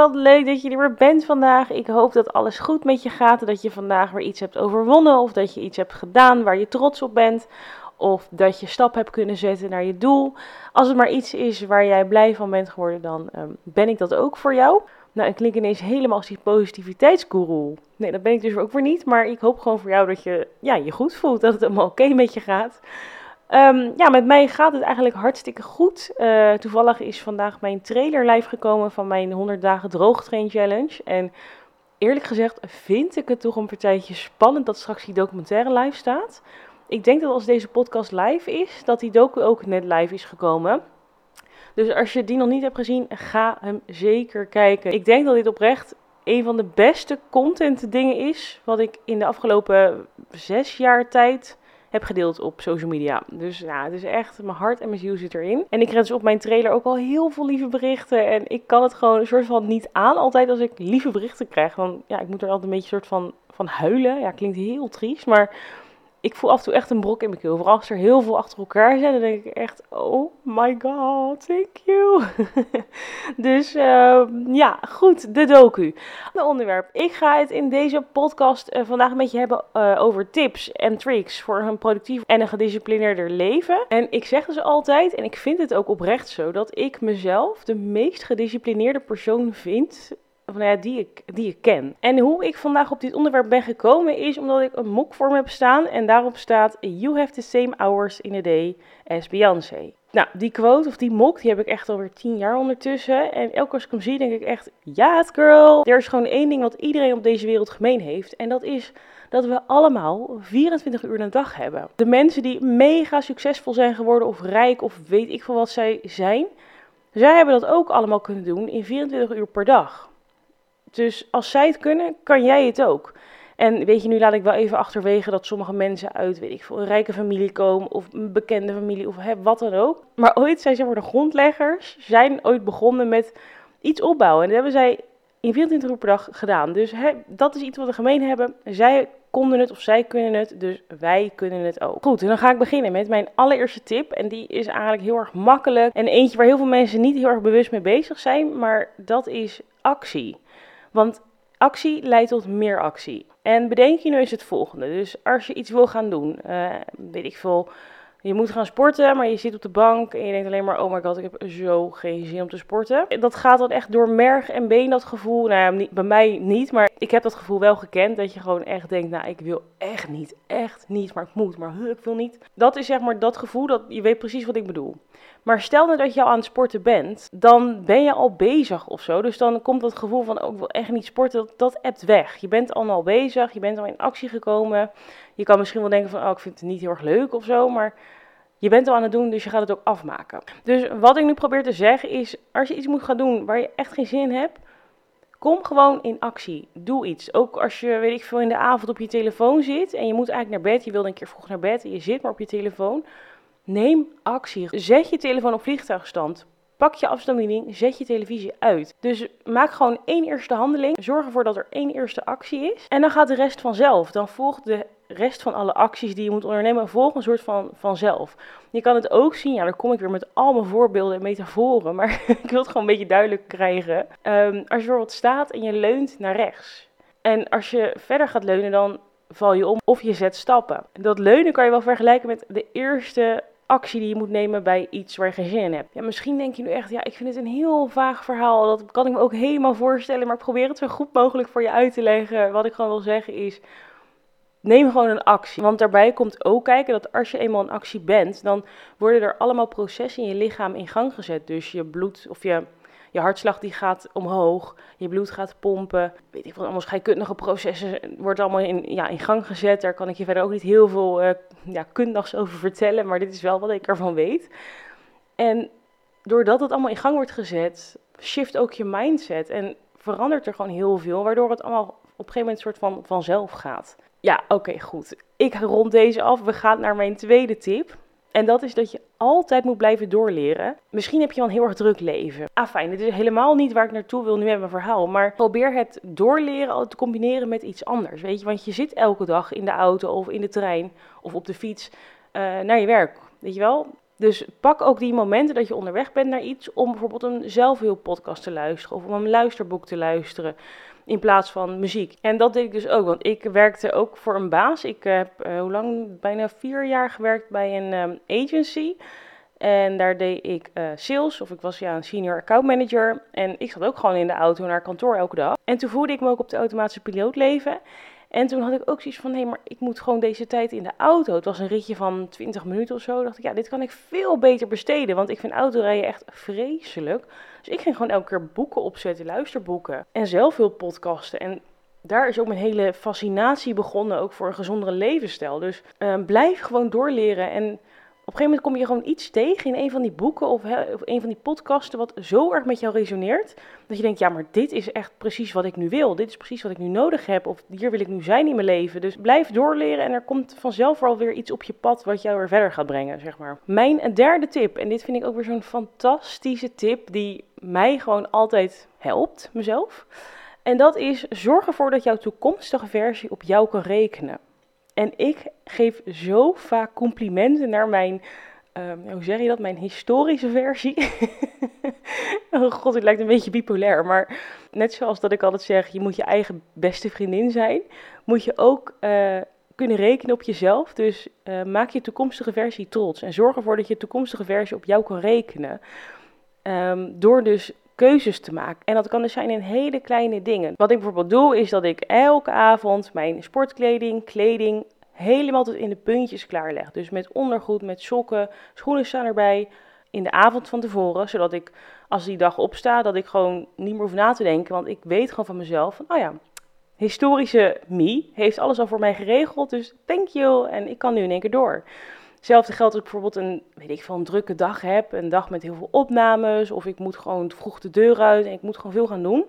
wat leuk dat je er weer bent vandaag. Ik hoop dat alles goed met je gaat. Dat je vandaag weer iets hebt overwonnen. Of dat je iets hebt gedaan waar je trots op bent. Of dat je stap hebt kunnen zetten naar je doel. Als het maar iets is waar jij blij van bent geworden, dan ehm, ben ik dat ook voor jou. Nou, ik klink ineens helemaal als die positiviteitsguru. Nee, dat ben ik dus ook weer niet. Maar ik hoop gewoon voor jou dat je ja, je goed voelt. Dat het allemaal oké met je gaat. Um, ja, met mij gaat het eigenlijk hartstikke goed. Uh, toevallig is vandaag mijn trailer live gekomen van mijn 100 dagen droogtrain challenge. En eerlijk gezegd vind ik het toch een partijtje spannend dat straks die documentaire live staat. Ik denk dat als deze podcast live is, dat die docu ook net live is gekomen. Dus als je die nog niet hebt gezien, ga hem zeker kijken. Ik denk dat dit oprecht een van de beste content dingen is wat ik in de afgelopen zes jaar tijd heb gedeeld op social media. Dus ja, het is echt, mijn hart en mijn ziel zit erin. En ik krijg dus op mijn trailer ook al heel veel lieve berichten. En ik kan het gewoon een soort van niet aan altijd als ik lieve berichten krijg. Dan, ja, ik moet er altijd een beetje soort van, van huilen. Ja, klinkt heel triest, maar ik voel af en toe echt een brok in mijn keel. Vooral als er heel veel achter elkaar zijn, dan denk ik echt, oh my god, thank you. dus uh, ja, goed, de docu. De onderwerp. Ik ga het in deze podcast uh, vandaag met je hebben uh, over tips en tricks voor een productief en een gedisciplineerder leven. En ik zeg dus altijd, en ik vind het ook oprecht zo, dat ik mezelf de meest gedisciplineerde persoon vind ja, die, ik, die ik ken. En hoe ik vandaag op dit onderwerp ben gekomen is omdat ik een mok voor me heb staan en daarop staat You have the same hours in a day as Beyoncé. Nou, die quote of die mok, die heb ik echt alweer tien jaar ondertussen. En elke keer als ik hem zie, denk ik echt, ja, het girl. Er is gewoon één ding wat iedereen op deze wereld gemeen heeft. En dat is dat we allemaal 24 uur een dag hebben. De mensen die mega succesvol zijn geworden of rijk of weet ik veel wat zij zijn. Zij hebben dat ook allemaal kunnen doen in 24 uur per dag. Dus als zij het kunnen, kan jij het ook. En weet je, nu laat ik wel even achterwege dat sommige mensen uit, weet ik veel, een rijke familie komen of een bekende familie of hè, wat dan ook. Maar ooit zijn ze de grondleggers, zijn ooit begonnen met iets opbouwen. En dat hebben zij in 24 uur per dag gedaan. Dus hè, dat is iets wat we gemeen hebben. Zij konden het of zij kunnen het, dus wij kunnen het ook. Goed, en dan ga ik beginnen met mijn allereerste tip. En die is eigenlijk heel erg makkelijk. En eentje waar heel veel mensen niet heel erg bewust mee bezig zijn, maar dat is actie. Want actie leidt tot meer actie. En bedenk je nu eens het volgende. Dus als je iets wil gaan doen, uh, weet ik veel, je moet gaan sporten, maar je zit op de bank en je denkt alleen maar, oh my god, ik heb zo geen zin om te sporten. Dat gaat dan echt door merg en been, dat gevoel. Nou ja, bij mij niet, maar ik heb dat gevoel wel gekend. Dat je gewoon echt denkt, nou, ik wil echt niet, echt niet, maar ik moet, maar ik wil niet. Dat is zeg maar dat gevoel, dat je weet precies wat ik bedoel. Maar stel nou dat je al aan het sporten bent, dan ben je al bezig of zo. Dus dan komt dat gevoel van, oh, ik wil echt niet sporten, dat, dat weg. Je bent al bezig, je bent al in actie gekomen. Je kan misschien wel denken van, oh, ik vind het niet heel erg leuk of zo, maar je bent al aan het doen, dus je gaat het ook afmaken. Dus wat ik nu probeer te zeggen is, als je iets moet gaan doen waar je echt geen zin in hebt, kom gewoon in actie. Doe iets. Ook als je, weet ik veel, in de avond op je telefoon zit en je moet eigenlijk naar bed, je wilde een keer vroeg naar bed en je zit maar op je telefoon. Neem actie. Zet je telefoon op vliegtuigstand. Pak je afstandsbediening, zet je televisie uit. Dus maak gewoon één eerste handeling. Zorg ervoor dat er één eerste actie is. En dan gaat de rest vanzelf. Dan volgt de rest van alle acties die je moet ondernemen, volgt een soort van vanzelf. Je kan het ook zien, ja, daar kom ik weer met al mijn voorbeelden en metaforen, maar ik wil het gewoon een beetje duidelijk krijgen. Um, als je bijvoorbeeld staat en je leunt naar rechts. En als je verder gaat leunen, dan val je om of je zet stappen. Dat leunen kan je wel vergelijken met de eerste actie die je moet nemen bij iets waar je geen zin in hebt. Ja, misschien denk je nu echt, ja, ik vind het een heel vaag verhaal. Dat kan ik me ook helemaal voorstellen, maar ik probeer het zo goed mogelijk voor je uit te leggen. Wat ik gewoon wil zeggen is, neem gewoon een actie. Want daarbij komt ook kijken dat als je eenmaal in actie bent, dan worden er allemaal processen in je lichaam in gang gezet. Dus je bloed of je je hartslag die gaat omhoog, je bloed gaat pompen. Weet ik wat, allemaal scheikundige processen wordt allemaal in, ja, in gang gezet. Daar kan ik je verder ook niet heel veel uh, ja, kundigs over vertellen, maar dit is wel wat ik ervan weet. En doordat het allemaal in gang wordt gezet, shift ook je mindset en verandert er gewoon heel veel, waardoor het allemaal op een gegeven moment soort van vanzelf gaat. Ja, oké, goed. Ik rond deze af. We gaan naar mijn tweede tip. En dat is dat je altijd moet blijven doorleren. Misschien heb je wel een heel erg druk leven. Ah, fijn. Dit is helemaal niet waar ik naartoe wil nu met mijn verhaal. Maar probeer het doorleren te combineren met iets anders. Weet je, want je zit elke dag in de auto of in de trein of op de fiets uh, naar je werk. Weet je wel? Dus pak ook die momenten dat je onderweg bent naar iets om bijvoorbeeld een zelfhulppodcast te luisteren of om een luisterboek te luisteren in plaats van muziek. En dat deed ik dus ook, want ik werkte ook voor een baas. Ik heb uh, hoe lang? Bijna vier jaar gewerkt bij een um, agency. En daar deed ik uh, sales, of ik was ja een senior account manager. En ik zat ook gewoon in de auto naar kantoor elke dag. En toen voelde ik me ook op de automatische piloot leven. En toen had ik ook zoiets van, hé, maar ik moet gewoon deze tijd in de auto. Het was een ritje van 20 minuten of zo. dacht ik, ja, dit kan ik veel beter besteden, want ik vind autorijden echt vreselijk. Dus ik ging gewoon elke keer boeken opzetten, luisterboeken en zelf veel podcasten. En daar is ook mijn hele fascinatie begonnen, ook voor een gezondere levensstijl. Dus uh, blijf gewoon doorleren en een gegeven moment kom je gewoon iets tegen in een van die boeken of, een van die podcasten wat zo erg met jou resoneert. Dat je denkt, ja, maar dit is echt precies wat ik nu wil. Dit is precies wat ik nu nodig heb. Of hier wil ik nu zijn in mijn leven. Dus blijf doorleren en er komt vanzelf wel weer iets op je pad wat jou weer verder gaat brengen, zeg maar. Mijn derde tip, en dit vind ik ook weer zo'n fantastische tip die mij gewoon altijd helpt, mezelf. En dat is, zorg ervoor dat jouw toekomstige versie op jou kan rekenen. En ik geef zo vaak complimenten naar mijn, um, hoe zeg je dat, mijn historische versie. oh god, het lijkt een beetje bipolair. Maar net zoals dat ik altijd zeg, je moet je eigen beste vriendin zijn, moet je ook uh, kunnen rekenen op jezelf. Dus uh, maak je toekomstige versie trots. En zorg ervoor dat je toekomstige versie op jou kan rekenen. Um, door dus keuzes te maken. En dat kan dus zijn in hele kleine dingen. Wat ik bijvoorbeeld doe, is dat ik elke avond mijn sportkleding, kleding helemaal tot in de puntjes klaarleg. Dus met ondergoed, met sokken, schoenen staan erbij. In de avond van tevoren, zodat ik als die dag opsta, dat ik gewoon niet meer hoef na te denken. Want ik weet gewoon van mezelf van, oh ja, historische me heeft alles al voor mij geregeld. Dus thank you. En ik kan nu in één keer door. Hetzelfde geldt als ik bijvoorbeeld een, weet ik een drukke dag heb. Een dag met heel veel opnames. Of ik moet gewoon vroeg de deur uit en ik moet gewoon veel gaan doen.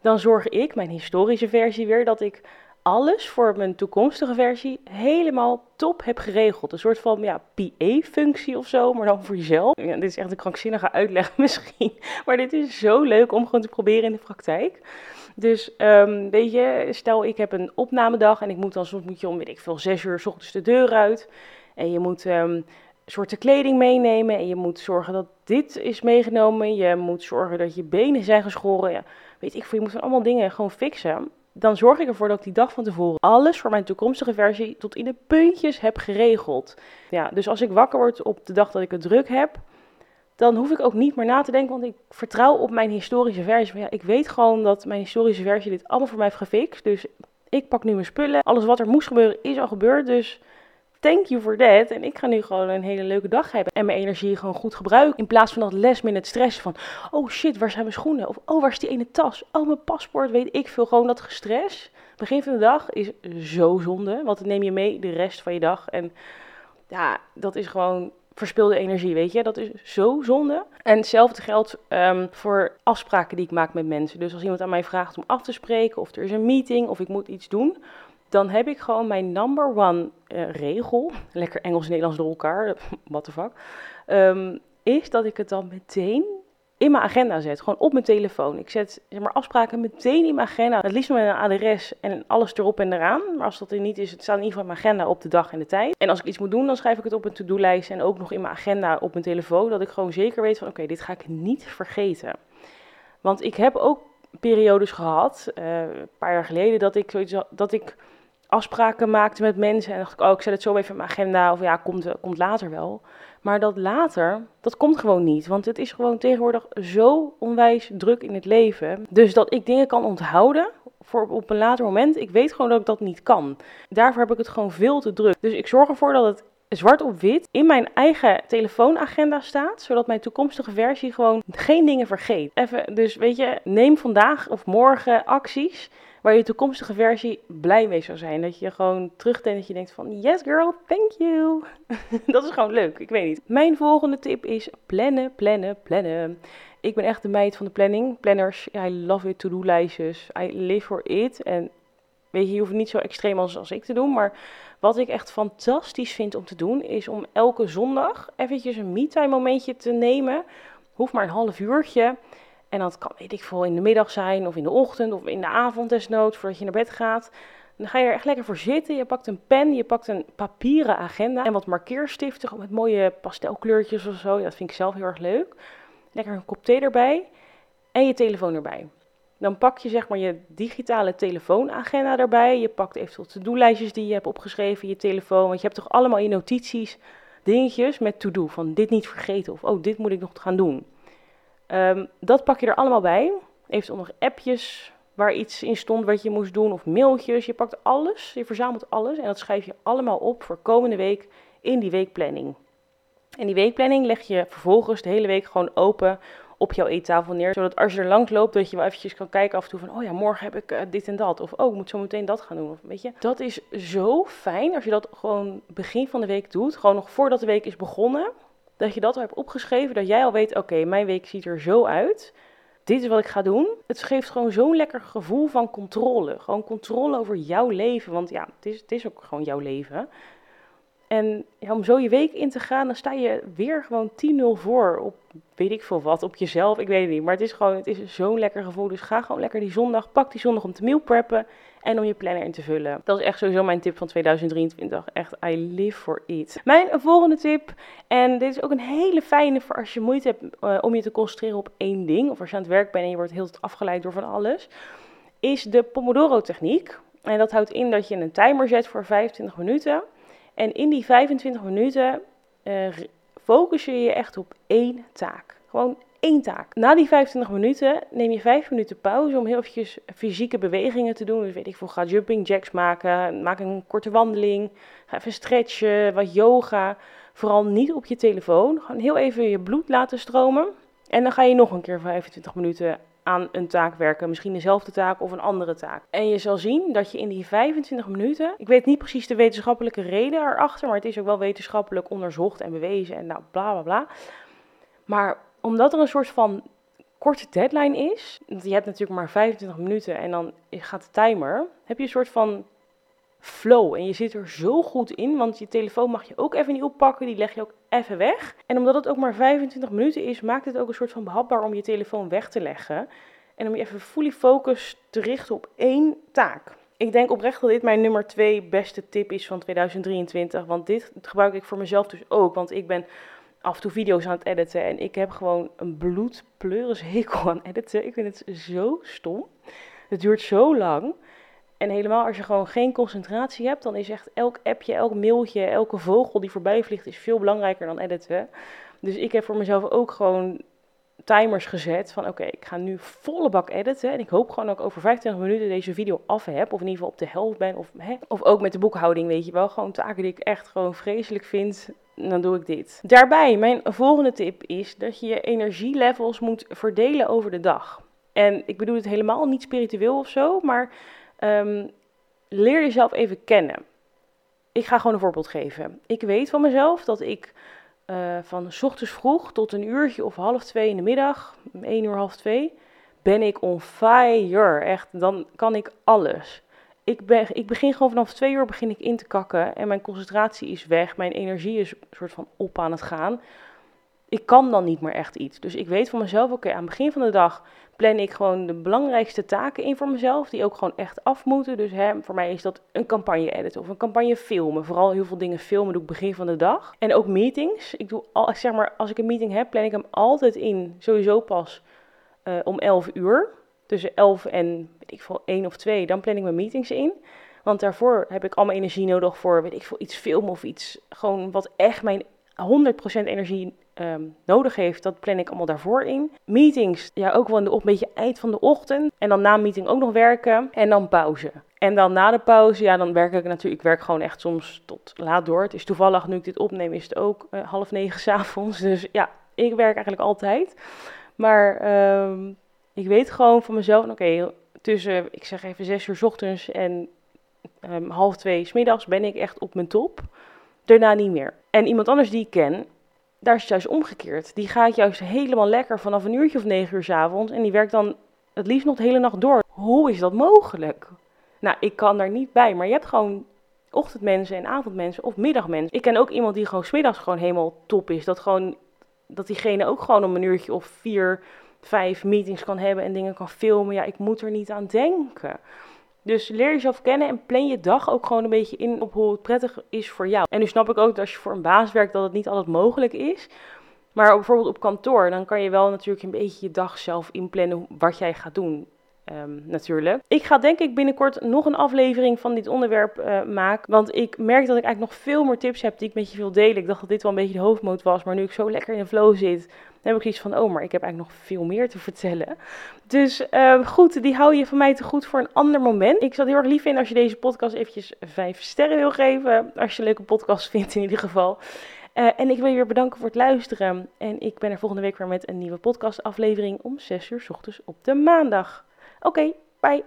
Dan zorg ik, mijn historische versie weer, dat ik alles voor mijn toekomstige versie helemaal top heb geregeld. Een soort van ja, PA-functie of zo, maar dan voor jezelf. Ja, dit is echt een krankzinnige uitleg misschien. Maar dit is zo leuk om gewoon te proberen in de praktijk. Dus um, weet je, stel ik heb een opnamedag en ik moet dan soms moet je om, weet ik veel, zes uur s ochtends de deur uit. En je moet um, soorten kleding meenemen. En je moet zorgen dat dit is meegenomen. Je moet zorgen dat je benen zijn geschoren. Ja, weet ik veel, je moet van allemaal dingen gewoon fixen. Dan zorg ik ervoor dat ik die dag van tevoren alles voor mijn toekomstige versie tot in de puntjes heb geregeld. Ja, dus als ik wakker word op de dag dat ik het druk heb, dan hoef ik ook niet meer na te denken, want ik vertrouw op mijn historische versie. Maar ja, ik weet gewoon dat mijn historische versie dit allemaal voor mij heeft gefixt. Dus ik pak nu mijn spullen. Alles wat er moest gebeuren is al gebeurd. Dus thank you for that. En ik ga nu gewoon een hele leuke dag hebben. En mijn energie gewoon goed gebruiken. In plaats van dat les het stress van, oh shit, waar zijn mijn schoenen? Of, oh, waar is die ene tas? Oh, mijn paspoort, weet ik veel. Gewoon dat gestres. Begin van de dag is zo zonde. Want dan neem je mee de rest van je dag. En ja, dat is gewoon verspilde energie, weet je. Dat is zo zonde. En hetzelfde geldt um, voor afspraken die ik maak met mensen. Dus als iemand aan mij vraagt om af te spreken, of er is een meeting, of ik moet iets doen, dan heb ik gewoon mijn number one uh, regel, lekker Engels-Nederlands door elkaar, what the fuck, um, is dat ik het dan meteen in mijn agenda zet, gewoon op mijn telefoon. Ik zet zeg maar, afspraken meteen in mijn agenda, het liefst met een adres en alles erop en eraan. Maar als dat er niet is, het staat in ieder geval in mijn agenda op de dag en de tijd. En als ik iets moet doen, dan schrijf ik het op een to-do-lijst en ook nog in mijn agenda op mijn telefoon, dat ik gewoon zeker weet van oké, dit ga ik niet vergeten. Want ik heb ook periodes gehad, uh, een paar jaar geleden, dat ik zoiets dat ik afspraken maakte met mensen en dacht ik, oh, ik zet het zo even in mijn agenda of ja, komt, komt later wel. Maar dat later, dat komt gewoon niet, want het is gewoon tegenwoordig zo onwijs druk in het leven. Dus dat ik dingen kan onthouden voor op een later moment, ik weet gewoon dat ik dat niet kan. Daarvoor heb ik het gewoon veel te druk. Dus ik zorg ervoor dat het zwart op wit in mijn eigen telefoonagenda staat, zodat mijn toekomstige versie gewoon geen dingen vergeet. Even, dus weet je, neem vandaag of morgen acties waar je toekomstige versie blij mee zou zijn. Dat je gewoon terugdenkt dat je denkt van yes girl, thank you. dat is gewoon leuk, ik weet niet. Mijn volgende tip is plannen, plannen, plannen. Ik ben echt de meid van de planning. Planners, I love it, to-do lijstjes. I live for it. En weet je, je hoeft niet zo extreem als, als ik te doen, maar wat ik echt fantastisch vind om te doen, is om elke zondag eventjes een me-time momentje te nemen. Hoeft maar een half uurtje. En dat kan, weet ik veel, in de middag zijn, of in de ochtend, of in de avond desnoods, voordat je naar bed gaat. Dan ga je er echt lekker voor zitten. Je pakt een pen, je pakt een papieren agenda en wat markeerstiften met mooie pastelkleurtjes of zo. Dat vind ik zelf heel erg leuk. Lekker een kop thee erbij en je telefoon erbij. Dan pak je zeg maar je digitale telefoonagenda erbij. Je pakt eventueel to-do-lijstjes die je hebt opgeschreven, je telefoon. Want je hebt toch allemaal je notities dingetjes met to-do. Van dit niet vergeten of oh, dit moet ik nog gaan doen. Ehm, dat pak je er allemaal bij. Eventueel nog appjes waar iets in stond wat je moest doen of mailtjes. Je pakt alles, je verzamelt alles en dat schrijf je allemaal op voor komende week in die weekplanning. En die weekplanning leg je vervolgens de hele week gewoon open op jouw eettafel neer. Zodat als je er langs loopt, dat je wel eventjes kan kijken af en toe van... oh ja, morgen heb ik eh, dit en dat. Of oh, ik moet zo meteen dat gaan doen. Of, weet je, dat is zo fijn als je dat gewoon begin van de week doet. Gewoon nog voordat de week is begonnen. Dat je dat al hebt opgeschreven. Dat jij al weet, oké, mijn week ziet er zo uit. Dit is wat ik ga doen. Het geeft gewoon zo'n lekker gevoel van controle. Gewoon controle over jouw leven. Want ja, het is, het is ook gewoon jouw leven. En om zo je week in te gaan, dan sta je weer gewoon 10-0 voor op weet ik veel wat, op jezelf. Ik weet het niet. Maar het is gewoon, het is zo'n lekker gevoel. Dus ga gewoon lekker die zondag, pak die zondag om te meal preppen en om je planner in te vullen. Dat is echt sowieso mijn tip van 2023. Echt, I live for it. Mijn volgende tip, en dit is ook een hele fijne voor als je moeite hebt uh, om je te concentreren op één ding. Of als je aan het werk bent en je wordt heel afgeleid door van alles. Is de Pomodoro techniek. En dat houdt in dat je een timer zet voor 25 minuten. En in die 25 minuten uh, focus je je echt op één taak. Gewoon één taak. Na die 25 minuten neem je 5 minuten pauze om heel eventjes fysieke bewegingen te doen. Dus weet ik veel, ga jumping jacks maken, maak een korte wandeling, ga even stretchen, wat yoga. Vooral niet op je telefoon. Gewoon heel even je bloed laten stromen. En dan ga je nog een keer 25 minuten aan een taak werken. Misschien dezelfde taak of een andere taak. En je zal zien dat je in die 25 minuten. Ik weet niet precies de wetenschappelijke reden erachter, maar het is ook wel wetenschappelijk onderzocht en bewezen en nou bla bla bla. Maar omdat er een soort van korte deadline is, want je hebt natuurlijk maar 25 minuten en dan gaat de timer, heb je een soort van flow. En je zit er zo goed in, want je telefoon mag je ook even niet oppakken. Die leg je ook even weg. En omdat het ook maar 25 minuten is, maakt het ook een soort van behapbaar om je telefoon weg te leggen. En om je even fully focus te richten op één taak. Ik denk oprecht dat dit mijn nummer twee beste tip is van 2023. Want dit gebruik ik voor mezelf dus ook. Want ik ben af en toe video's aan het editen. En ik heb gewoon een bloedpleuris hekel aan editen. Ik vind het zo stom. Het duurt zo lang. En helemaal als je gewoon geen concentratie hebt, dan is echt elk appje, elk mailtje, elke vogel die voorbij vliegt, is veel belangrijker dan editen. Dus ik heb voor mezelf ook gewoon timers gezet van oké, ik ga nu volle bak editen. En ik hoop gewoon dat ik over 25 minuten deze video af heb. Of in ieder geval op de helft ben. Of, hè, of ook met de boekhouding, weet je wel. Gewoon taken die ik echt gewoon vreselijk vind. Dan doe ik dit. Daarbij, mijn volgende tip is dat je je energielevels moet verdelen over de dag. En ik bedoel het helemaal niet spiritueel of zo, maar Um, leer jezelf even kennen. Ik ga gewoon een voorbeeld geven. Ik weet van mezelf dat ik uh, van s ochtends vroeg tot een uurtje of half twee in de middag, één uur, half twee, ben ik on fire. Echt, dan kan ik alles. Ik, ben, ik begin gewoon vanaf twee uur begin ik in te kakken en mijn concentratie is weg. Mijn energie is een soort van op aan het gaan. Ik kan dan niet meer echt iets. Dus ik weet van mezelf, oké, aan het begin van de dag plan ik gewoon de belangrijkste taken in voor mezelf, die ook gewoon echt af moeten. Dus hè, voor mij is dat een campagne editen of een campagne filmen. Vooral heel veel dingen filmen doe ik begin van de dag. En ook meetings. Ik doe al, zeg maar, als ik een meeting heb, plan ik hem altijd in, sowieso pas uh, om 11 uur. Tussen 11 en, weet ik veel, 1 of 2, dan plan ik mijn meetings in. Want daarvoor heb ik allemaal energie nodig voor, weet ik veel, iets filmen of iets. Gewoon wat echt mijn 100% energie um, nodig heeft, dat plan ik allemaal daarvoor in. Meetings, ja, ook wel een beetje eind van de ochtend. En dan na meeting ook nog werken. En dan pauze. En dan na de pauze, ja, dan werk ik natuurlijk, ik werk gewoon echt soms tot laat door. Het is toevallig, nu ik dit opneem, is het ook uh, half negen s'avonds. Dus ja, ik werk eigenlijk altijd. Maar um, ik weet gewoon van mezelf, oké, tussen, ik zeg even zes uur ochtends en um, half twee s middags ben ik echt op mijn top. Daarna niet meer. En iemand anders die ik ken, daar is het juist omgekeerd. Die gaat juist helemaal lekker vanaf een uurtje of negen uur s avonds. En die werkt dan het liefst nog de hele nacht door. Hoe is dat mogelijk? Nou, ik kan daar niet bij. Maar je hebt gewoon ochtendmensen en avondmensen of middagmensen. Ik ken ook iemand die gewoon smiddags gewoon helemaal top is. Dat gewoon, dat diegene ook gewoon om een uurtje of vier, vijf meetings kan hebben en dingen kan filmen. Ja, ik moet er niet aan denken. Dus leer jezelf kennen en plan je dag ook gewoon een beetje in op hoe het prettig is voor jou. En nu snap ik ook dat als je voor een baas werkt dat het niet altijd mogelijk is. Maar bijvoorbeeld op kantoor, dan kan je wel natuurlijk een beetje je dag zelf inplannen wat jij gaat doen. Um, natuurlijk. Ik ga denk ik binnenkort nog een aflevering van dit onderwerp uh, maken. Want ik merk dat ik eigenlijk nog veel meer tips heb die ik met je wil delen. Ik dacht dat dit wel een beetje de hoofdmoot was. Maar nu ik zo lekker in de flow zit, dan heb ik iets van: oh, maar ik heb eigenlijk nog veel meer te vertellen. Dus uh, goed, die hou je van mij te goed voor een ander moment. Ik zou het heel erg lief vinden als je deze podcast eventjes vijf sterren wil geven. Als je een leuke podcast vindt in ieder geval. Uh, en ik wil je weer bedanken voor het luisteren. En ik ben er volgende week weer met een nieuwe podcastaflevering om 6 uur s ochtends op de maandag. Oké, okay, bye.